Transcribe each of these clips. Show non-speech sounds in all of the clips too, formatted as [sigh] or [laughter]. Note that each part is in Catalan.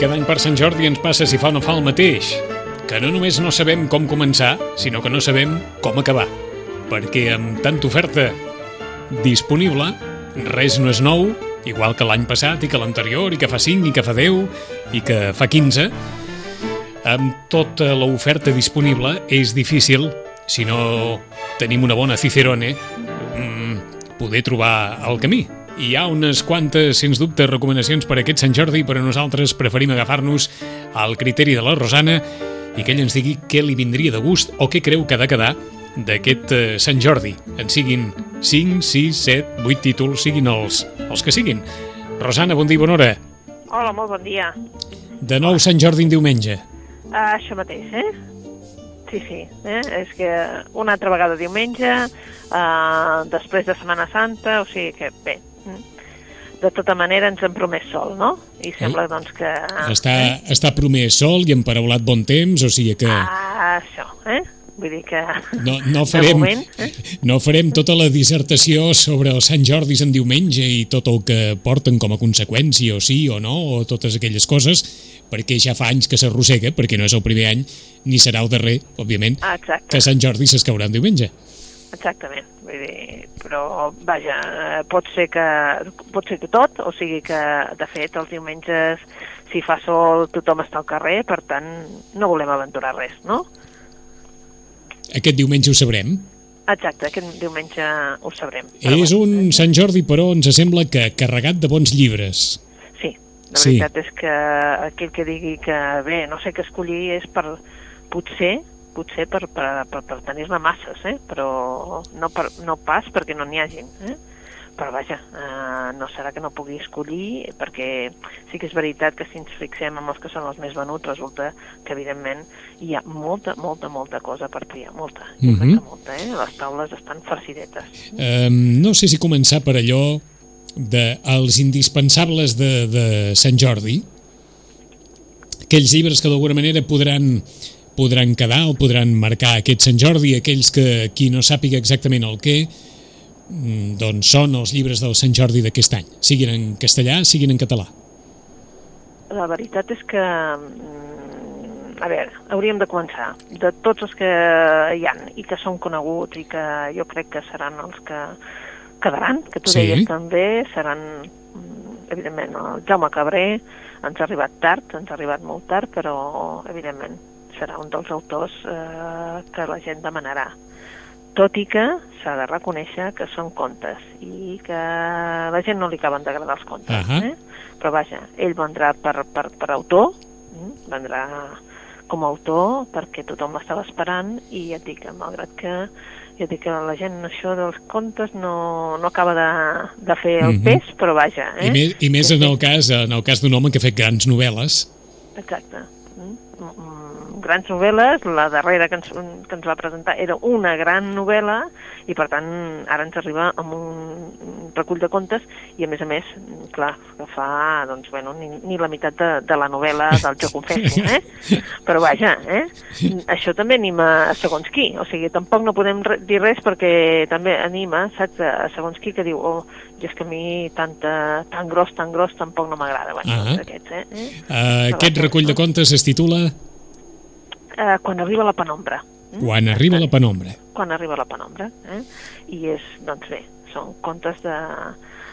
cada any per Sant Jordi ens passa si fa o no fa el mateix, que no només no sabem com començar, sinó que no sabem com acabar. Perquè amb tanta oferta disponible, res no és nou, igual que l'any passat i que l'anterior, i que fa 5, i que fa 10, i que fa 15. Amb tota l'oferta disponible és difícil, si no tenim una bona Cicerone, mm, poder trobar el camí. Hi ha unes quantes, sens dubte, recomanacions per aquest Sant Jordi, però nosaltres preferim agafar-nos al criteri de la Rosana i que ell ens digui què li vindria de gust o què creu que ha de quedar d'aquest eh, Sant Jordi. En siguin 5, 6, 7, 8 títols, siguin els, els que siguin. Rosana, bon dia i bona hora. Hola, molt bon dia. De nou Sant Jordi en diumenge. Uh, això mateix, eh? Sí, sí. Eh? És que una altra vegada diumenge, uh, després de Setmana Santa, o sigui que bé. De tota manera ens hem promès sol, no? I sembla, doncs, que... Està, està promès sol i emparaulat bon temps, o sigui que Ah, això, eh? Vull dir que... no, no, [laughs] farem, moment, eh? no farem tota la dissertació sobre els Sant Jordis en diumenge i tot el que porten com a conseqüència, o sí o no, o totes aquelles coses, perquè ja fa anys que s'arrossega, perquè no és el primer any, ni serà el darrer, òbviament, Ah, exacte. que Sant Jordi s'escaurà en diumenge. Exactament, vull dir, però vaja, eh, pot ser que pot ser que tot, o sigui que de fet els diumenges si fa sol tothom està al carrer, per tant no volem aventurar res, no? Aquest diumenge ho sabrem. Exacte, aquest diumenge ho sabrem. És un Sant Jordi, però ens sembla que carregat de bons llibres. Sí, la Sí. veritat és que aquell que digui que bé, no sé què escollir és per, potser, potser per, per, per, per tenir-ne masses, eh? però no, per, no pas perquè no n'hi hagin. Eh? Però vaja, eh, no serà que no pugui escollir, perquè sí que és veritat que si ens fixem en els que són els més venuts, resulta que evidentment hi ha molta, molta, molta cosa per triar, molta, crec Mhm. que molta, eh? les taules estan farcidetes. Um, no sé si començar per allò de els indispensables de, de Sant Jordi, aquells llibres que d'alguna manera podran, podran quedar o podran marcar aquest Sant Jordi, aquells que qui no sàpiga exactament el què, mm, doncs són els llibres del Sant Jordi d'aquest any, siguin en castellà, siguin en català. La veritat és que, mm, a veure, hauríem de començar. De tots els que hi han i que són coneguts i que jo crec que seran els que quedaran, que tu Sí. deies també, seran, mm, evidentment, el Jaume Cabré, ens ha arribat tard, ens ha arribat molt tard, però, evidentment, serà un dels autors eh, que la gent demanarà. Tot i que s'ha de reconèixer que són contes i que a la gent no li acaben d'agradar els contes. Ahà. Eh? Però vaja, ell vendrà per, per, per autor, mm? vendrà com a autor perquè tothom l'estava esperant i ja et dic que malgrat que et dic que la gent això dels contes no, no acaba de, de fer el Mhm. pes, però vaja. Eh? I, més, I més en el cas, en el cas d'un home que ha fet grans novel·les. Exacte. Mm, grans novel·les, la darrera que ens, que ens va presentar era una gran novel·la i per tant ara ens arriba amb un recull de contes i a més a més, clar, que fa doncs, bueno, ni, ni la meitat de, de la novel·la del [laughs] Jo confesso, eh? Però vaja, eh? Això també anima a segons qui, o sigui, tampoc no podem dir res perquè també anima, saps, a segons qui que diu, oh, jo és que a mi tanta, tan gros, tan gros tampoc no m'agrada, bueno, Ah. doncs aquests, eh? eh? Uh, aquest recull de contes es titula eh, quan arriba la penombra. Mm? Quan arriba la penombra. Quan arriba la penombra. Eh? I és, doncs bé, són contes de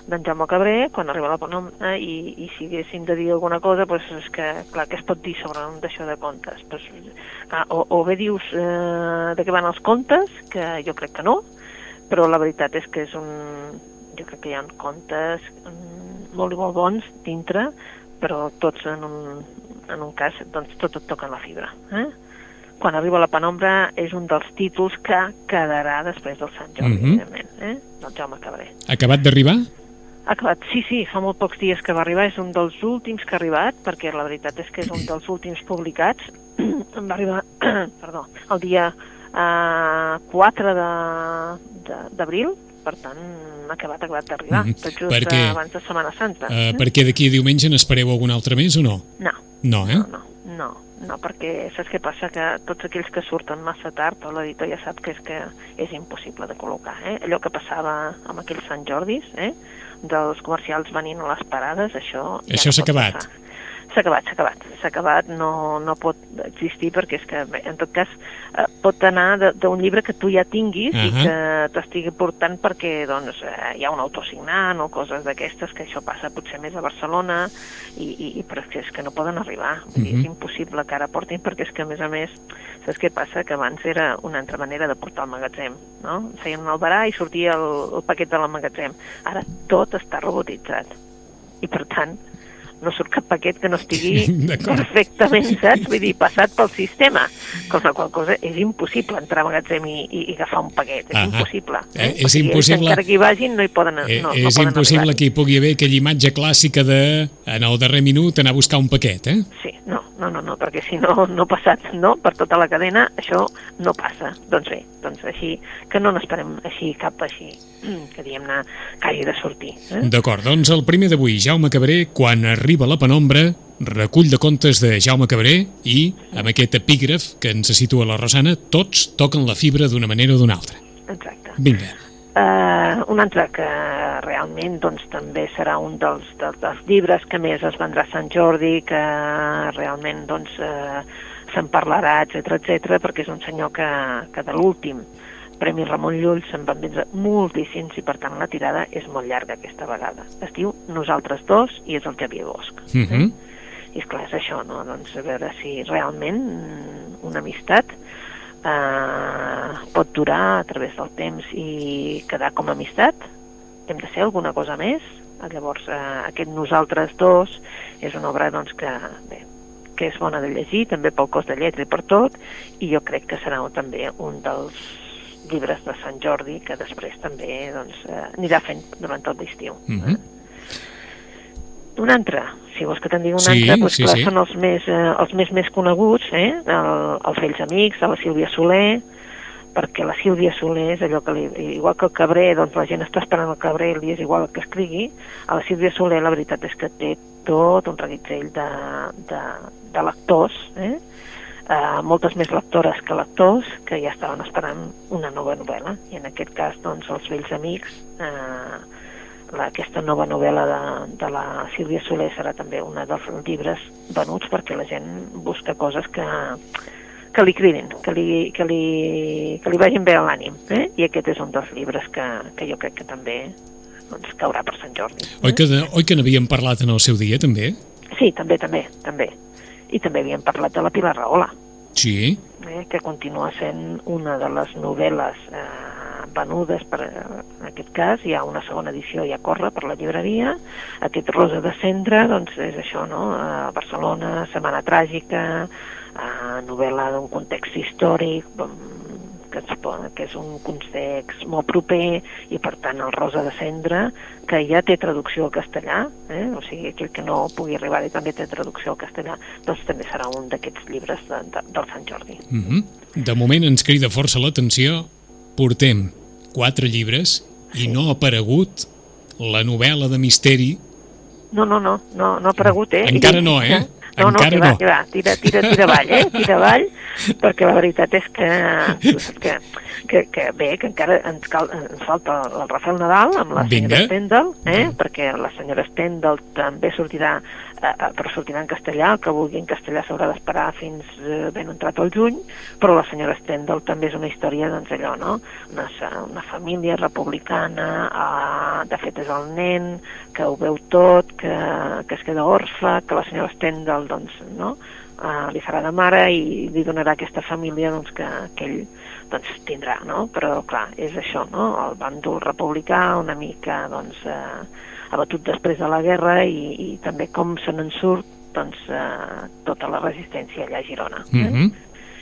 d'en Jaume Cabré, quan arriba la penombra, i, i si haguéssim de dir alguna cosa, doncs és que, clar, què es pot dir sobre un d'això de contes? Pues, clar, o, o bé dius eh, de què van els contes, que jo crec que no, però la veritat és que és un... Jo crec que hi ha contes mm, molt i molt bons dintre, però tots en un, en un cas, doncs tot et toca la fibra. Eh? Quan arriba la penombra és un dels títols que quedarà després del Sant Jordi, Mhm. evidentment, eh? del Jaume Cabré. Acabat d'arribar? Acabat, sí, sí, fa molt pocs dies que va arribar, és un dels últims que ha arribat, perquè la veritat és que és un dels últims publicats. em [clears throat] va arribar, [clears throat] perdó, el dia eh, 4 de- de- d'abril, per tant, ha acabat, acabat d'arribar, Mhm. tot just Perquè- abans de Setmana Santa. Uh, perquè d'aquí a diumenge n'espereu algun altre més o no? No, No, eh? no, no, no, no, perquè saps què passa? Que tots aquells que surten massa tard, l'editor ja sap que és que és impossible de col·locar. Eh? Allò que passava amb aquells Sant Jordis, eh? dels comercials venint a les parades, això... ja Això no s'ha acabat. passar. S'ha acabat, s'ha acabat. S'ha acabat, no, no pot existir perquè és que, bé, en tot cas, eh, pot anar de- d'un llibre que tu ja tinguis i Ahà. que t'estigui portant perquè doncs, eh, hi ha un autor signant o coses d'aquestes, que això passa potser més a Barcelona, i, i, i però és que, és que no poden arribar. Dir, Mhm. És impossible que ara portin, perquè és que, a més a més, saps què passa? Que abans era una altra manera de portar al magatzem, no? Feien un albarà i sortia el, el paquet de l'emmagatzem. Ara tot està robotitzat. I, per tant, no surt cap paquet que no estigui perfectament, saps? Vull dir, passat pel sistema. Com la qual cosa és impossible entrar a magatzem i, i, i agafar un paquet. És Ahà. impossible. Eh, és Perquè ells, impossible- Encara que hi vagin, no hi poden, Eh, no, no és poden impossible arribar-hi. que hi pugui haver aquella imatge clàssica de, en el darrer minut, anar a buscar un paquet, eh? Sí, no, no, no, no, perquè si no, no passat, no, per tota la cadena, això no passa. Doncs bé, doncs així, que no n'esperem així, cap així, que diguem-ne, que hagi de sortir. Eh? D'acord, doncs el primer d'avui, Jaume Cabré, quan arriba la penombra, recull de contes de Jaume Cabré i, amb aquest epígraf que ens situa la Rosana, tots toquen la fibra d'una manera o d'una altra. Exacte. Vinga. Uh, un altre que realment doncs, també serà un dels, dels, dels llibres que més es vendrà a Sant Jordi, que realment doncs, uh, se'n parlarà, etc etc, perquè és un senyor que, que de l'últim Premi Ramon Llull se'n van vendre moltíssims i per tant la tirada és molt llarga aquesta vegada. Es diu Nosaltres dos i és el Xavier Bosch. Uh -huh. I esclar, és això, no? Doncs a veure si realment mm, una amistat eh, pot durar a través del temps i quedar com a amistat. Hem de ser alguna cosa més. Llavors, eh, aquest Nosaltres dos és una obra doncs, que, bé, que és bona de llegir, també pel cos de lletra i per tot, i jo crec que serà també un dels llibres de Sant Jordi que després també doncs, eh, anirà fent durant tot l'estiu. Uh -huh. Un altre, si vols que te'n digui un Sí, altre, doncs sí, clar, sí. són els més, eh, els més més coneguts, eh? El, els vells amics, de la Sílvia Soler, perquè la Sílvia Soler és allò que li, igual que el Cabré, doncs la gent està esperant el Cabré li és igual el que escrigui, a la Sílvia Soler la veritat és que té tot un reguitzell de, de, de lectors, eh? Uh, moltes més lectores que lectors que ja estaven esperant una nova novel·la i en aquest cas doncs els vells amics eh, la, aquesta nova novel·la de, de la Sílvia Soler serà també una dels llibres venuts perquè la gent busca coses que, que li cridin, que li, que li, que li vagin bé a l'ànim. Eh? I aquest és un dels llibres que, que jo crec que també doncs, caurà per Sant Jordi. Oi que, oi que n'havíem parlat en el seu dia, també? Sí, també, també, també. I també havíem parlat de la Pilar Rahola, Sí. eh, que continua sent una de les novel·les eh, venudes per, eh, en aquest cas, hi ha una segona edició ja corre per la llibreria, aquest Rosa de Cendra, doncs és això, no? A Barcelona, Setmana Tràgica, eh, novel·la d'un context històric, mm, que, es, po- que és un context molt proper i per tant el Rosa de Cendra que ja té traducció al castellà eh? o sigui, aquell que no pugui arribar i també té traducció al castellà doncs també serà un d'aquests llibres de, de, del Sant Jordi Uh -huh. De moment ens crida força l'atenció. Portem quatre llibres i no ha aparegut la novel·la de misteri. No, no, no, no, no ha aparegut, eh? Encara no, eh? No, no, Encara va, no. va, tira, tira, tira avall, eh? Tira avall, perquè la veritat és que, que, que, que bé, que encara ens, cal, ens falta el Rafael Nadal amb la Vinga. senyora Stendhal, eh? Mm. perquè la senyora Stendhal també sortirà, eh, eh, però sortirà en castellà, el que vulgui en castellà s'haurà d'esperar fins eh, ben entrat al juny, però la senyora Stendhal també és una història, doncs allò, no? Una, una família republicana, eh, de fet és el nen, que ho veu tot, que, que es queda orfe, que la senyora Stendhal doncs, no? Uh, li farà de mare i li donarà aquesta família doncs, que, que ell doncs, tindrà, no? Però, clar, és això, no? El bàndol republicà una mica, doncs, eh, abatut després de la guerra i, i també com se n'en surt doncs, eh, tota la resistència allà a Girona. Eh? -huh.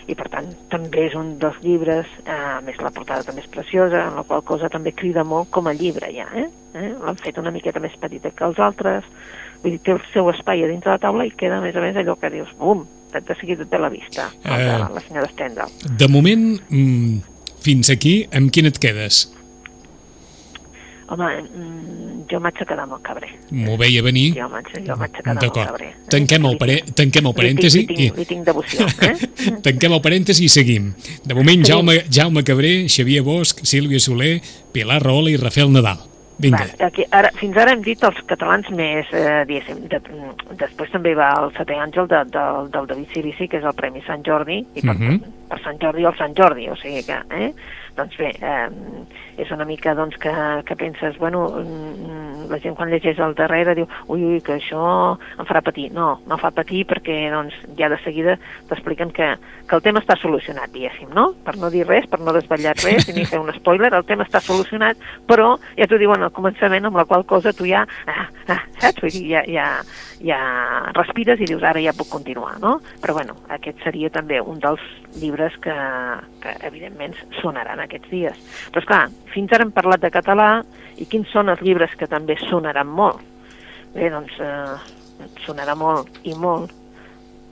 I per tant també és un dels llibres, eh, més la portada també és preciosa, en la qual cosa també crida molt com a llibre ja, eh? eh? l'han fet una miqueta més petita que els altres, vull dir, té el seu espai a dintre la taula i queda a més a més allò que dius, bum, de seguida té la vista, Eh. la senyora Stendhal. De moment, mm, fins aquí, amb quin et quedes? Home, mm, jo m'haig de quedar amb el cabrer. M'ho veia venir. Jo m'haig jo de quedar amb el eh? Tanquem el, pare... tinc- tanquem el li tinc- parèntesi Li tinc, li tinc devoció, [laughs] eh? Tanquem el parèntesi i seguim. De moment. Jaume, Jaume Cabré, Xavier Bosch, Sílvia Soler, Pilar Rahola i Rafael Nadal. Vinga. Va, aquí, ara, fins ara hem dit els catalans més, eh, diguéssim, de, després també va el setè àngel de, de, del David Sirici, que és el Premi Sant Jordi, i per, Mhm. per Sant Jordi el Sant Jordi, o sigui que, eh? doncs bé, eh, és una mica doncs, que, que penses, bueno, mm, la gent quan llegeix al darrere diu, ui, ui, que això em farà patir. No, no fa patir perquè doncs, ja de seguida t'expliquen que, que el tema està solucionat, diguéssim, no? Per no dir res, per no desvetllar res, ni fer un spoiler, el tema està solucionat, però ja t'ho diuen al començament, amb la qual cosa tu ja, ah, ah, saps? Vull dir, ja, ja, ja respires i dius, ara ja puc continuar, no? Però bueno, aquest seria també un dels llibres que, que evidentment sonaran aquests dies. Però esclar, fins ara hem parlat de català i quins són els llibres que també sonaran molt? Bé, doncs eh, sonarà molt i molt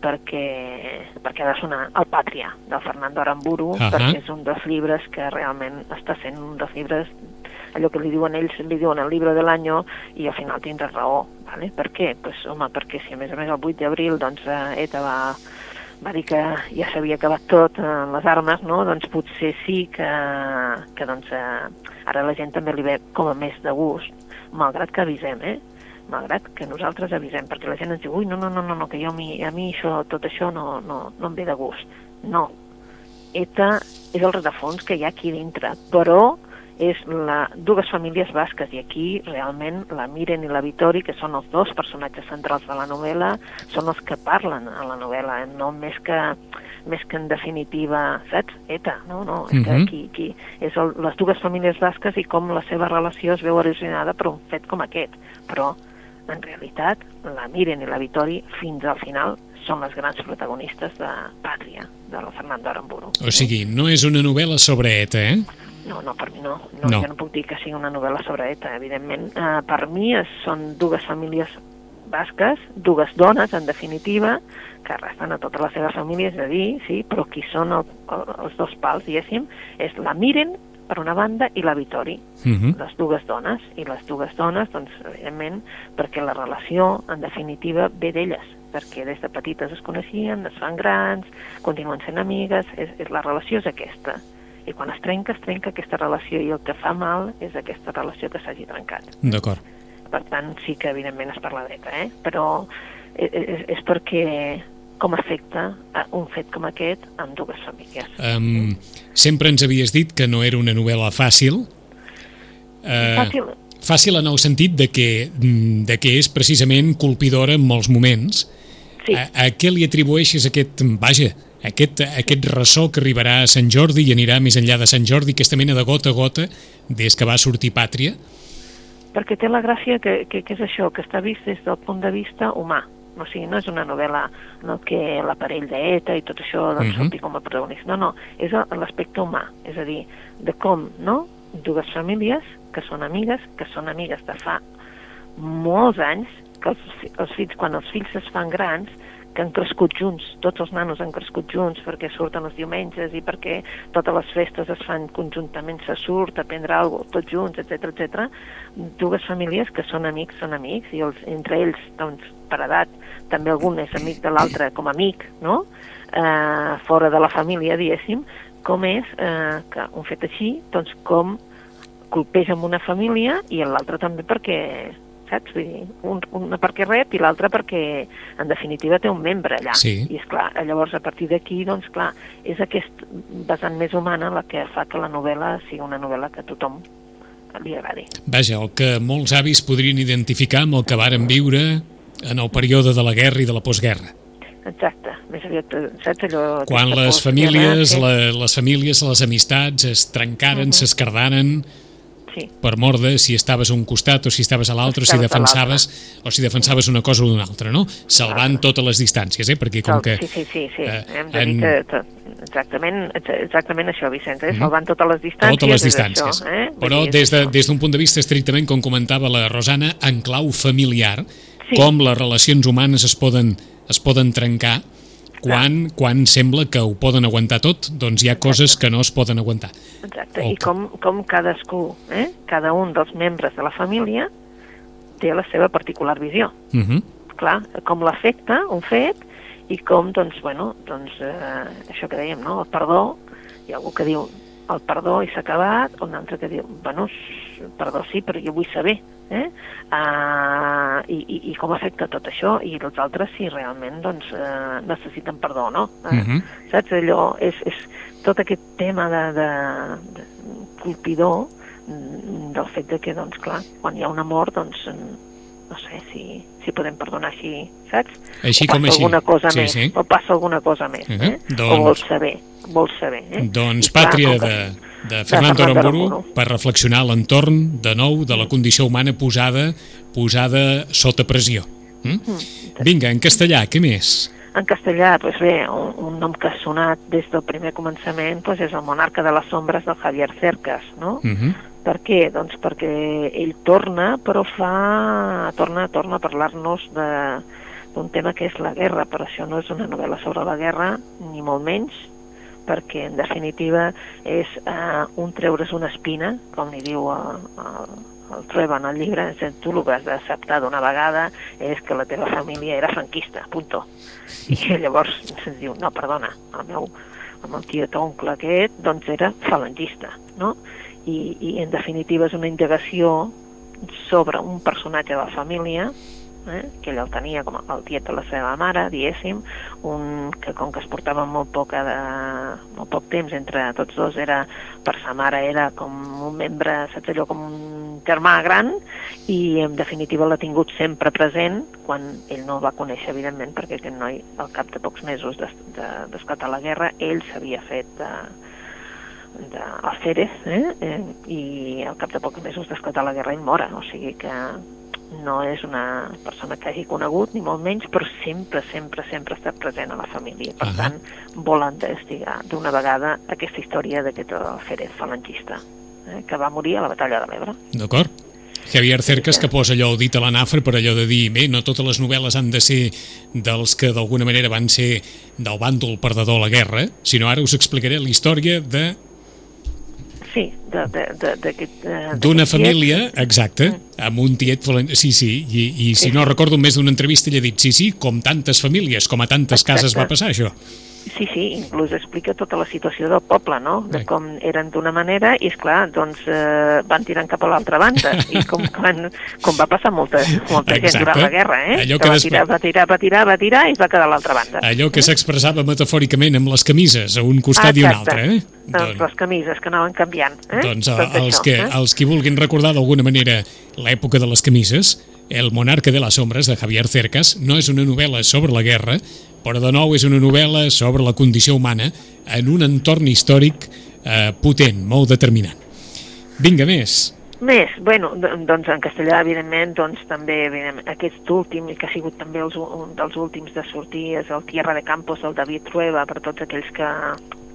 perquè, perquè ha de sonar El Pàtria, del Fernando Aramburu, Ahà. perquè és un dels llibres que realment està sent un dels llibres allò que li diuen ells, li diuen el llibre de l'any i al final tindrà raó. Vale? Per què? Pues, home, perquè si a més a més el 8 d'abril doncs, eh, ETA va, va dir que ja s'havia acabat tot en les armes, no? doncs potser sí que, que doncs, eh, ara la gent també li ve com a més de gust, malgrat que avisem, eh? malgrat que nosaltres avisem, perquè la gent ens diu ui, no, no, no, no, que jo a mi, a mi això, tot això no, no, no em ve de gust. No. ETA és el rerefons que hi ha aquí dintre, però és la, dues famílies basques i aquí realment la Miren i la Vitori, que són els dos personatges centrals de la novel·la, són els que parlen a la novel·la, eh? no més que més que en definitiva, saps? ETA, no? no és Mhm. que aquí, aquí és el, les dues famílies basques i com la seva relació es veu erosionada per un fet com aquest. Però, en realitat, la Miren i la Vitori, fins al final, són les grans protagonistes de Pàtria, de la Fernando Aramburu. O sigui, no és una novel·la sobre ETA, eh? No, no, per mi no. No. no. no. Jo no puc dir que sigui una novel·la sobre ETA, evidentment. Uh, per mi es, són dues famílies basques, dues dones, en definitiva, que resten a totes les seves famílies, és a dir, sí, però qui són el, el, els dos pals, diguéssim, és la Miren, per una banda, i la Vitori, Uh -huh. les dues dones. I les dues dones, doncs, evidentment, perquè la relació, en definitiva, ve d'elles, perquè des de petites es coneixien, es fan grans, continuen sent amigues, és, és, la relació és aquesta. I quan es trenca, es trenca aquesta relació, i el que fa mal és aquesta relació que s'hagi trencat. D'acord. Per tant, sí que evidentment es parla d'ETA, eh? però és, és, és perquè com afecta un fet com aquest en dues famílies. Um, sempre ens havies dit que no era una novel·la fàcil. Uh, Fàcil, Fàcil en el sentit de que, mm, de que és precisament colpidora en molts moments. sí. A, a què li atribueixes aquest, vaja, aquest, aquest ressò que arribarà a Sant Jordi i anirà més enllà de Sant Jordi, aquesta mena de gota a gota, des que va sortir Pàtria? perquè té la gràcia que, que, que és això, que està vist des del punt de vista humà. O sigui, no és una novel·la en el que l'aparell d'ETA i tot això doncs, uh Mhm. -huh. surti com a protagonista. No, no, és l'aspecte humà, és a dir, de com, no?, dues famílies que són amigues, que són amigues de fa molts anys, que els, els fills, quan els fills es fan grans, que han crescut junts, tots els nanos han crescut junts perquè surten els diumenges i perquè totes les festes es fan conjuntament, se surt a prendre alguna cosa, tots junts, etc etc. Dues famílies que són amics, són amics, i els, entre ells, doncs, per edat, també algun és amic de l'altre com amic, no?, eh, fora de la família, diguéssim, com és eh, que un fet així, doncs, com colpeja amb una família i l'altra també perquè saps? Vull dir, un, una perquè rep i l'altra perquè, en definitiva, té un membre allà. Sí. I, és clar, llavors, a partir d'aquí, doncs, clar, és aquest vessant més humana la que fa que la novel·la sigui una novel·la que tothom li agradi. Vaja, el que molts avis podrien identificar amb el que varen viure en el període de la guerra i de la postguerra. Exacte. Més aviat, saps allò... Quan les famílies, la, les famílies, les amistats es trencaren, Mhm. s'escardaren, sí. per mort de si estaves a un costat o si estaves a l'altre, si defensaves o si defensaves una cosa o una altra, no? Salvant totes les distàncies, eh? Perquè com que... Sí, sí, sí, sí. eh, hem de en- dir que, exactament, exactament això, Vicenç, eh? salvant totes les distàncies. totes les distàncies. Això, eh? Però des de- això. des d'un punt de vista estrictament, com comentava la Rosana, en clau familiar, Sí. com les relacions humanes es poden, es poden trencar quan, quan sembla que ho poden aguantar tot, doncs hi ha coses que no es poden aguantar. Exacte, o i com, com cadascú, eh? cada un dels membres de la família té la seva particular visió. Uh -huh. Clar, com l'afecta un fet i com, doncs, bueno, doncs, eh, això que dèiem, no?, el perdó, hi ha algú que diu el perdó i s'ha acabat, un altre que diu, bueno, perdó sí, però jo vull saber, eh? Uh, i, i, I com afecta tot això, i els altres si realment, doncs, eh, necessiten perdó o no. Eh? Mhm. Saps? Allò és, és tot aquest tema de, de, de colpidor mm, del fet de que, doncs, clar, quan hi ha una mort, doncs, no sé si, si podem perdonar així, saps? Així o com així. alguna cosa Sí, més, sí. o passa alguna cosa més, Mhm. eh? Doncs- O vols saber, vols saber, eh? Doncs I pàtria de, de Fernando Fernando Aramburu per reflexionar l'entorn, de nou, de la condició humana posada posada sota pressió. Mm? Vinga, en castellà, què més? En castellà, doncs bé, un, un nom que ha sonat des del primer començament doncs és el monarca de les ombres del Javier Cercas, no? Uh -huh. Per què? Doncs perquè ell torna, però fa... torna, torna a parlar-nos de d'un tema que és la guerra, però això no és una novel·la sobre la guerra, ni molt menys, perquè en definitiva és eh, un treure's una espina, com li diu el, el, el Trueba en el llibre, és tu el que has d'acceptar d'una vegada és que la teva família era franquista, punto. I llavors se'ns diu, no, perdona, el meu, el meu tiet oncle aquest, doncs era falangista, no? I, i en definitiva és una indagació sobre un personatge de la família eh, que ell el tenia com el tiet de la seva mare, diguéssim, un que com que es portava molt, poca de, molt poc temps entre tots dos, era, per sa mare era com un membre, saps allò, com un germà gran, i en definitiva l'ha tingut sempre present quan ell no el va conèixer, evidentment, perquè aquest noi, al cap de pocs mesos d'es- de- d'esclatar la guerra, ell s'havia fet de, de Alférez, eh? eh? i al cap de pocs mesos d'esclatar la guerra ell mora, o sigui que no és una persona que hagi conegut, ni molt menys, però sempre, sempre, sempre ha estat present a la família. Per Ahà. tant, volen investigar d'una vegada aquesta història d'aquest Alférez falangista, eh? que va morir a la batalla de l'Ebre. D'acord? Javier Cercas que posa allò dit a la nafra per allò de dir, bé, no totes les novel·les han de ser dels que d'alguna manera van ser del bàndol perdedor a la guerra, sinó ara us explicaré la història de Sí, d'aquest... eh, d'una d'aquest tiet. família, exacte, amb un tiet sí, sí, i, i si no recordo més d'una entrevista ella ha dit, sí, sí, com tantes famílies, com a tantes cases va passar això. Sí, sí, inclús explica tota la situació del poble, no? De com eren d'una manera i, és clar doncs eh, van tirant cap a l'altra banda. I com, [laughs] quan, com va passar molta, molta gent Exacte. durant la guerra, eh? Allò que que va, després- tirar, va tirar, va tirar, va tirar i es va quedar a l'altra banda. Allò que s'expressava metafòricament amb les camises, a un costat i un Exacte. altre, eh? Doncs les camises que anaven canviant. Eh? Doncs Tot els, això, que, eh? els qui vulguin recordar d'alguna manera l'època de les camises, El monarca de les ombres, de Javier Cercas, no és una novel·la sobre la guerra, però de nou és una novel·la sobre la condició humana en un entorn històric eh, potent, molt determinant. Vinga, més. Més, bueno, do- doncs en castellà, evidentment, doncs també evidentment, aquest últim, que ha sigut també els, un dels últims de sortir, és el Tierra de Campos del David Trueba, per tots aquells que,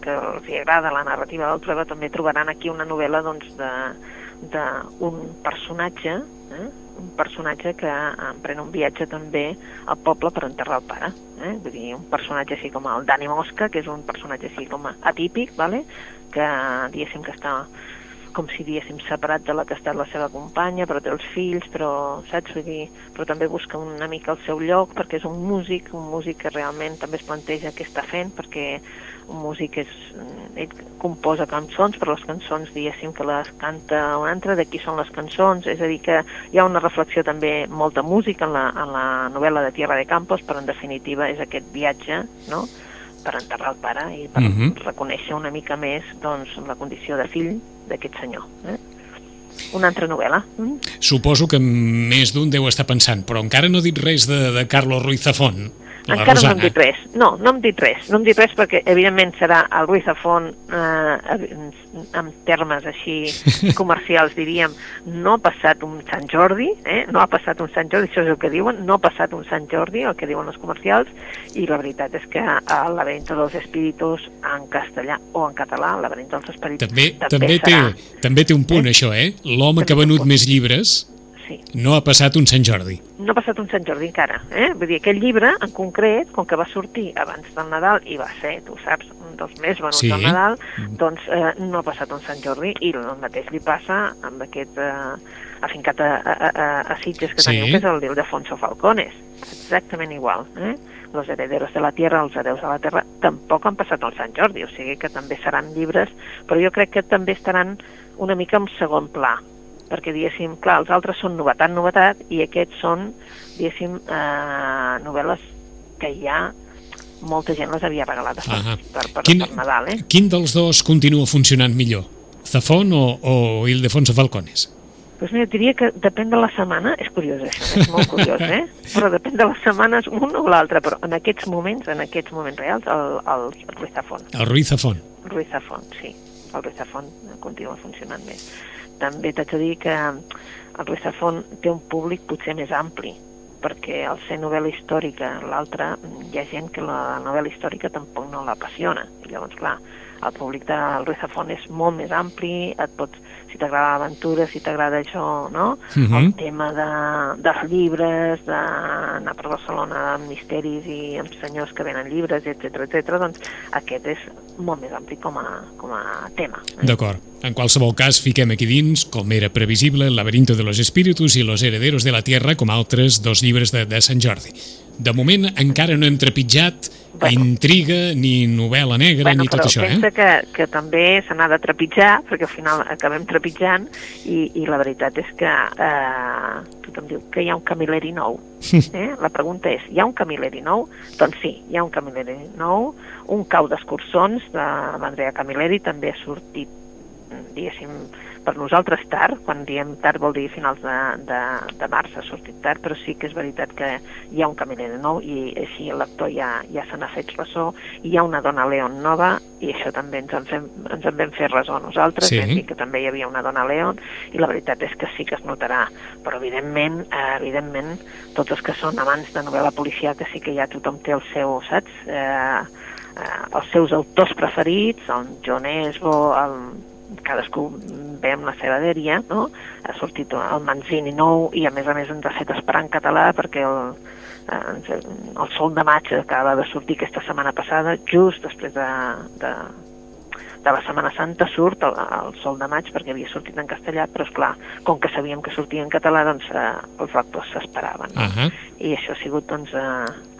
que els agrada la narrativa del Trueba, també trobaran aquí una novel·la doncs, d'un personatge, eh? Un personatge que emprèn un viatge també al poble per enterrar el pare. Eh? Vull dir, un personatge així com el Dani Mosca, que és un personatge així com atípic, vale? que diguéssim que està com si diguéssim separat de la que ha estat la seva companya, però té els fills, però, saps, vull dir, però també busca una mica el seu lloc, perquè és un músic, un músic que realment també es planteja què està fent, perquè un músic és, ell composa cançons, però les cançons, diguéssim, que les canta un altre, de qui són les cançons, és a dir, que hi ha una reflexió també, molta música en la, en la novel·la de Tierra de Campos, però en definitiva és aquest viatge, no?, per enterrar el pare i per Mhm. reconèixer una mica més doncs, la condició de fill d'aquest senyor. Eh? Una altra novel·la. Mm? Suposo que més d'un deu estar pensant, però encara no he dit res de, de Carlos Ruiz Zafón. La encara Rosana. no hem dit res. No, no hem dit res. No hem dit res perquè, evidentment, serà el Ruiz Zafón, eh, en termes així [laughs] comercials, diríem, no ha passat un Sant Jordi, eh? no ha passat un Sant Jordi, això és el que diuen, no ha passat un Sant Jordi, el que diuen els comercials, i la veritat és que el laberinto dels espíritus en castellà o en català, el laberinto dels espíritus, També, també, té, serà. també té un punt, això, eh? L'home que ha També té venut més llibres Sí. no ha passat un Sant Jordi. no ha passat un Sant Jordi encara, eh? Vull dir, aquell llibre, en concret, com que va sortir abans del Nadal i va ser, tu saps, un dels més venuts Sí. del Nadal, doncs eh, no ha passat un Sant Jordi i el mateix li passa amb aquest eh, afincat a, a, a, a Sitges que Sí. teniu, que és el d'Ildefonso Falcones. Exactament igual, eh? Los herederos de la tierra, els hereus de la terra, tampoc han passat el Sant Jordi, o sigui que també seran llibres, però jo crec que també estaran una mica en segon pla, perquè, diguéssim, clar, els altres són novetat, novetat, i aquests són, diguéssim, eh, novel·les que ja molta gent les havia regalat per, Ahà. per, per, Quin- per Nadal, eh? Quin dels dos continua funcionant millor? Zafón o, o Ildefonso Falcones? Doncs mira, diria que depèn de la setmana, és curiós això, és molt curiós, eh? [laughs] Però depèn de les setmanes un o l'altre, però en aquests moments, en aquests moments reals, el, el, el Ruiz Zafón. El Ruiz Zafón. Ruiz Zafón, sí. El Ruiz Zafón continua funcionant bé. També t'haig de dir que el Ruiz Zafón té un públic potser més ampli, perquè al ser novel·la històrica, l'altre, hi ha gent que la novel·la històrica tampoc no l'apassiona. I llavors, clar, el públic del Ruiz Zafón és molt més ampli, et pots, si t'agrada l'aventura, si t'agrada això, no? Mhm. El tema de, dels llibres, d'anar per Barcelona amb misteris i amb senyors que venen llibres, etc etc. doncs aquest és molt més ampli com a, com a tema. eh? D'acord. En qualsevol cas, fiquem aquí dins, com era previsible, El laberinto de los espíritus i Los herederos de la tierra com altres dos llibres de, de Sant Jordi. De moment encara no hem trepitjat Bueno. intriga, ni novel·la negra, ni tot això, pensa eh? que, que també se n'ha de trepitjar, perquè al final acabem trepitjant, i, i la veritat és que eh, tothom diu que hi ha un Camilleri nou. [laughs] Eh? La pregunta és, hi ha un Camilleri nou? Doncs sí, hi ha un Camilleri nou, un cau d'escurçons de l'Andrea Camilleri també ha sortit diguéssim, per nosaltres tard, quan diem tard vol dir finals de, de, de març ha sortit tard, però sí que és veritat que hi ha un Caminer nou i així el lector ja, ja se n'ha fet ressò, i hi ha una dona León nova i això també ens en, fem, ens en vam fer ressò nosaltres, Sí. vam dir que també hi havia una dona León i la veritat és que sí que es notarà, però evidentment, eh, evidentment tots els que són amants de novel·la policíaca sí que ja tothom té el seu, saps? Eh, eh, els seus autors preferits, el John Esbo, el, cadascú ve amb la seva dèria, no? Ha sortit el Manzini nou i a més a més ens ha fet esperar en català perquè el, eh, el Sol de maig acaba de sortir aquesta setmana passada, just després de, de, de la Setmana Santa surt el, el Sol de maig perquè havia sortit en castellà, però és clar, com que sabíem que sortia en català, doncs eh, els lectors s'esperaven. No? Ahà. I això ha sigut, doncs, eh,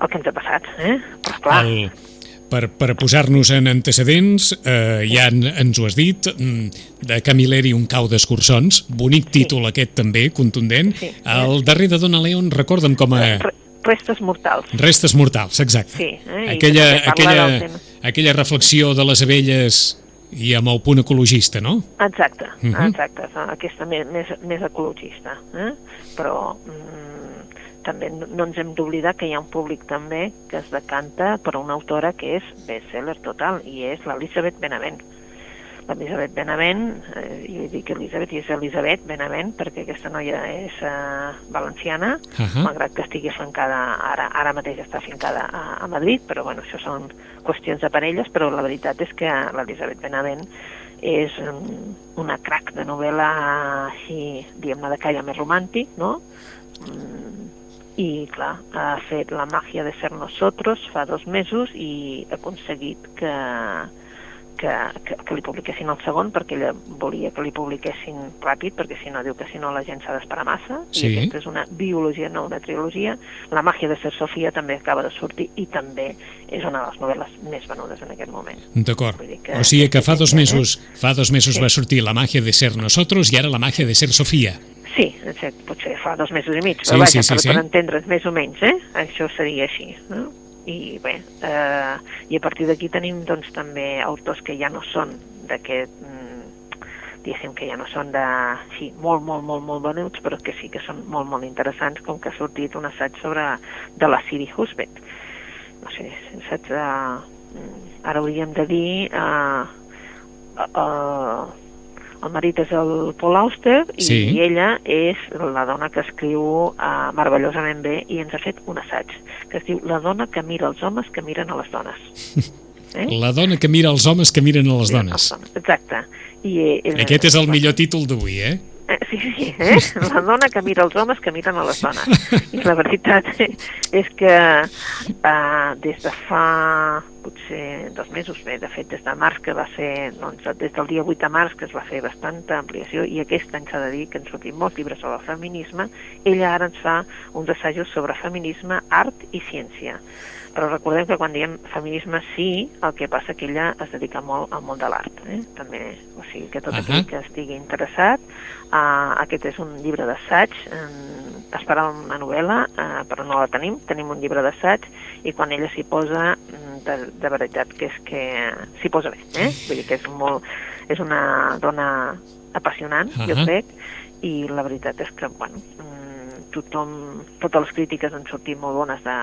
el que ens ha passat, eh? Però clar, El, per, per posar-nos en antecedents, eh, ja en, ens ho has dit, mm, de Camilleri un cau d'escurçons, bonic títol aquest també, contundent. Sí. El darrer de Dona León, recorda'm com a... re- restes mortals. Restes mortals, exacte. Sí, eh? I aquella, aquella, aquella reflexió de les abelles i amb el punt ecologista, no? Exacte, uh Mhm. -huh. exacte, aquesta més, més, més ecologista. Eh? Però mm, també no ens hem d'oblidar que hi ha un públic també que es decanta per una autora que és bestseller total i és l'Elisabet Benavent. L'Elisabet Benavent, eh, jo dic Elisabet i és Elisabet Benavent perquè aquesta noia és eh, valenciana, Ahà. malgrat que estigui afincada, ara, ara mateix està afincada a, a Madrid, però bueno, això són qüestions de parelles, però la veritat és que l'Elisabet Benavent és um, una crac de novel·la així, diguem-ne, de caire més romàntic, no? Mm, I, clar, ha fet La màgia de ser nosotros fa dos mesos i ha aconseguit que, que, que, que li publiquessin el segon perquè ella volia que li publiquessin ràpid perquè si no diu que si no la gent s'ha d'esperar massa Sí. i aquesta és una biologia, no una trilogia La màgia de ser Sofia també acaba de sortir i també és una de les novel·les més venudes en aquest moment D'acord. O sigui que fa dos Sí, mesos, fa dos mesos Sí. va sortir La magia de ser nosotros i ara La magia de ser Sofia. Sí, exacte, potser fa dos mesos i mig, Sí, però vaja, sí, sí, per, sí. per entendre's més o menys, eh? Això seria així, no? I bé, eh, i a partir d'aquí tenim doncs també autors que ja no són d'aquest mm, diguéssim que ja no són de, sí, molt, molt, molt, molt venuts, però que sí que són molt, molt interessants, com que ha sortit un assaig sobre de la Siri Husbeth. No sé, saps, uh, ara hauríem de dir uh, uh, el marit és el Paul Auster i, Sí. i ella és la dona que escriu uh, meravellosament bé i ens ha fet un assaig que es diu La dona que mira els homes que miren a les dones. [laughs] Eh? La dona que mira els homes que miren a les dones. Exacte. I, eh, Aquest és el millor títol d'avui, eh? Eh, Sí, sí, eh? [laughs] la dona que mira els homes que miren a les dones. [laughs] I la veritat és que eh, des de fa potser dos mesos, bé, de fet des de març que va ser, doncs, des del dia 8 de març que es va fer bastanta ampliació i aquest any s'ha de dir que han sortit molts llibres sobre el feminisme, ella ara ens fa uns assajos sobre feminisme, art i ciència. Però recordem que quan diem feminisme sí, el que passa que ella es dedica molt al món de l'art. Eh? També, o sigui, que tot Ahà. aquell que estigui interessat, uh, aquest és un llibre d'assaig, um, esperava una novel·la, uh, però no la tenim, tenim un llibre d'assaig, i quan ella s'hi posa, mm, de, de veritat que és que s'hi posa bé, eh? Vull dir que és, molt, és una dona apassionant, uh -huh. jo crec, i la veritat és que, bueno, mm, tothom, totes les crítiques han sortit molt bones de,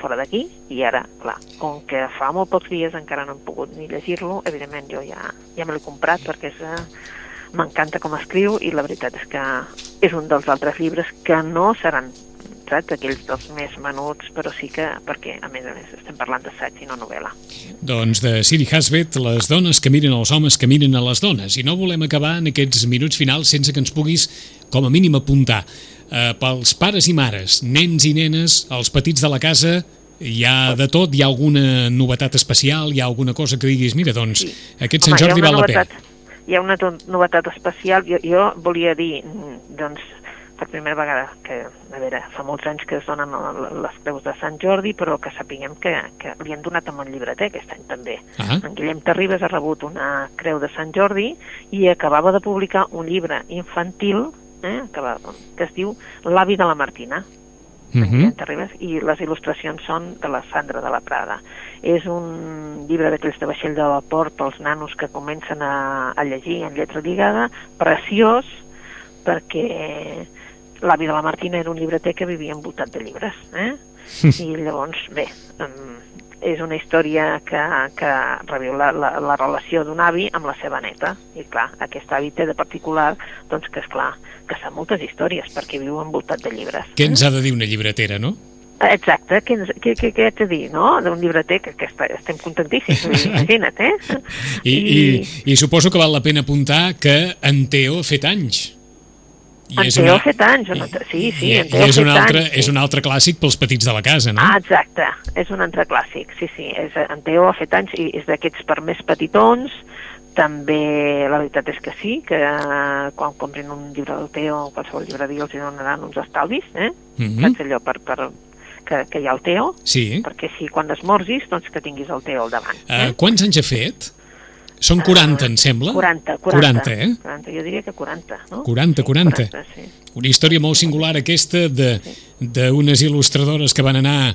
fora d'aquí, i ara, clar, com que fa molt pocs dies encara no hem pogut ni llegir-lo, evidentment jo ja, ja me l'he comprat perquè és, eh, m'encanta com escriu i la veritat és que és un dels altres llibres que no seran saps, aquells dels més menuts, però sí que, perquè a més a més estem parlant d'assaig i no novel·la. Doncs de Siri Hasbet, les dones que miren els homes que miren a les dones. I no volem acabar en aquests minuts finals sense que ens puguis, com a mínim, apuntar. Eh, pels pares i mares, nens i nenes, els petits de la casa, hi ha de tot? Hi ha alguna novetat especial? Hi ha alguna cosa que diguis, mira, doncs, Sí. aquest Home, Sant Jordi val la pena. Hi ha una novetat especial. Jo, jo volia dir, mm, doncs, per primera vegada, que, a veure, fa molts anys que es donen les creus de Sant Jordi, però que sapiguem que, que li han donat amb un llibreter aquest any també. Ah, En Guillem Terribas ha rebut una creu de Sant Jordi i acabava de publicar un llibre infantil eh, acabava, que es diu L'avi de la Martina. uh en Guillem -huh. Terribas, i les il·lustracions són de la Sandra de la Prada. És un llibre d'aquells de vaixell de vapor pels nanos que comencen a, a llegir en lletra lligada, preciós, perquè l'avi de la Martina era un llibreter que vivia envoltat de llibres, eh? [laughs] I llavors, bé, um, és una història que, que reviu la, la, la relació d'un avi amb la seva neta. I clar, aquest avi té de particular, doncs que és clar, que sap moltes històries perquè viu envoltat de llibres. Què ens ha de dir una llibretera, no? Exacte, què, què, què, què haig de dir, no? D'un llibreter que, que està, estem contentíssims, [laughs] imagina't, eh? I, i, I suposo que val la pena apuntar que en Teo ha fet anys. En Teo ha fet anys, o no? Sí, sí, i, en Teo i és un altre, anys, sí. és un altre clàssic pels petits de la casa, no? Ah, exacte, és un altre clàssic, sí, sí, és, en Teo ha fet anys i és d'aquests per més petitons, també la veritat és que sí, que eh, quan comprin un llibre del Teo o qualsevol llibreria els donaran uns estalvis, eh? Mhm. Saps allò per, per, que, que hi ha el Teo, Sí. perquè si quan esmorzis, doncs que tinguis el Teo al davant. Uh, quants anys ha fet? Són 40, em sembla? 40, 40. 40, eh? 40, jo diria que 40, no? 40, Sí, 40. 40 sí. Una història molt singular aquesta de d'unes il·lustradores que van anar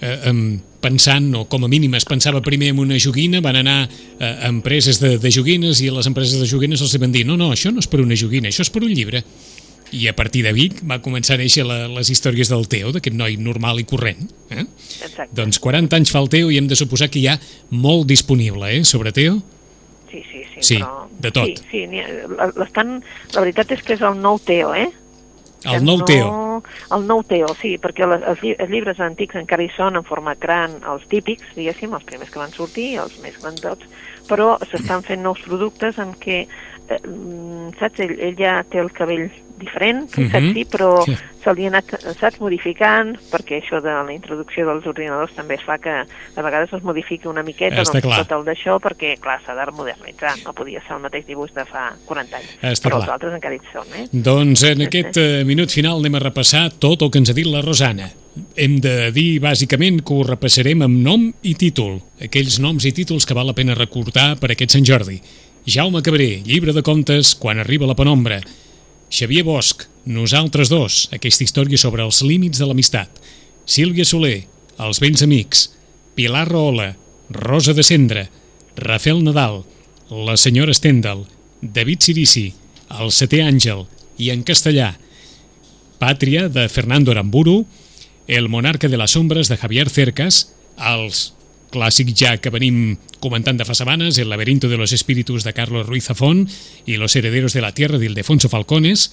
eh, pensant, o com a mínim es pensava primer en una joguina, van anar eh, a empreses de, de joguines i a les empreses de joguines els van dir no, no, això no és per una joguina, això és per un llibre. I a partir de Vic va començar a néixer la, les històries del Teo, d'aquest noi normal i corrent. Eh? Exacte. Doncs 40 anys fa el Teo i hem de suposar que hi ha molt disponible eh, sobre Teo. Sí, sí, sí. Sí, però... de tot. Sí, sí, l'estan... La veritat és que és el nou Teo, eh? El nou no... Teo. El nou Teo, sí, perquè les, els, lli- els llibres antics encara hi són en format gran, els típics, diguéssim, els primers que van sortir, els més grandots, però s'estan [clears throat] fent nous productes en què, eh, mm, saps, ell, ell ja té el cabell diferent, Mhm. saps, sí, però Sí. se li ha anat, saps, modificant, perquè això de la introducció dels ordinadors també fa que de vegades es modifiqui una miqueta Està doncs, clar. tot el d'això, perquè, clar, s'ha de modernitzar, no podia ser el mateix dibuix de fa 40 anys. Està però clar. els altres encara hi són, eh? Doncs en aquest eh, minut final anem a repassar tot el que ens ha dit la Rosana. Hem de dir, bàsicament, que ho repassarem amb nom i títol. Aquells noms i títols que val la pena recordar per aquest Sant Jordi. Jaume Cabré, llibre de contes, Quan arriba la penombra. Xavier Bosch, Nosaltres dos, aquesta història sobre els límits de l'amistat. Sílvia Soler, Els vells amics. Pilar Rahola, Rosa de Cendra. Rafael Nadal, La senyora Stendhal. David Sirici, El setè àngel, i en castellà, Pàtria, de Fernando Aramburu, El monarca de les ombres, de Javier Cercas, els clàssics ja que venim comentant de fa setmanes, El laberinto de los espíritus, de Carlos Ruiz Zafón, i Los herederos de la tierra, d'Ildefonso Falcones,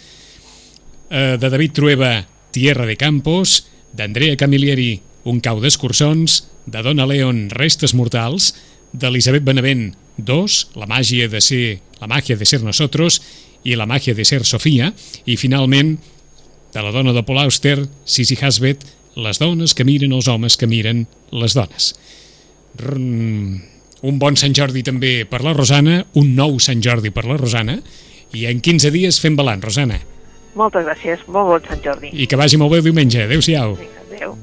eh, de David Trueba, Tierra de Campos, d'Andrea Camilleri, Un cau d'escurçons, de Dona Leon, Restes mortals, d'Elisabet Benavent, Dos, La màgia de ser, la màgia de ser nosotros i La màgia de ser Sofia, i finalment, de la dona de Paul Auster, Sisi Hasbet, Les dones que miren els homes que miren les dones. Rrm, un bon Sant Jordi també per la Rosana, un nou Sant Jordi per la Rosana, i en 15 dies fem balanç, Rosana. Moltes gràcies, molt bon Sant Jordi. I que vagi molt bé el diumenge. Adéu-siau. Vinga, adéu.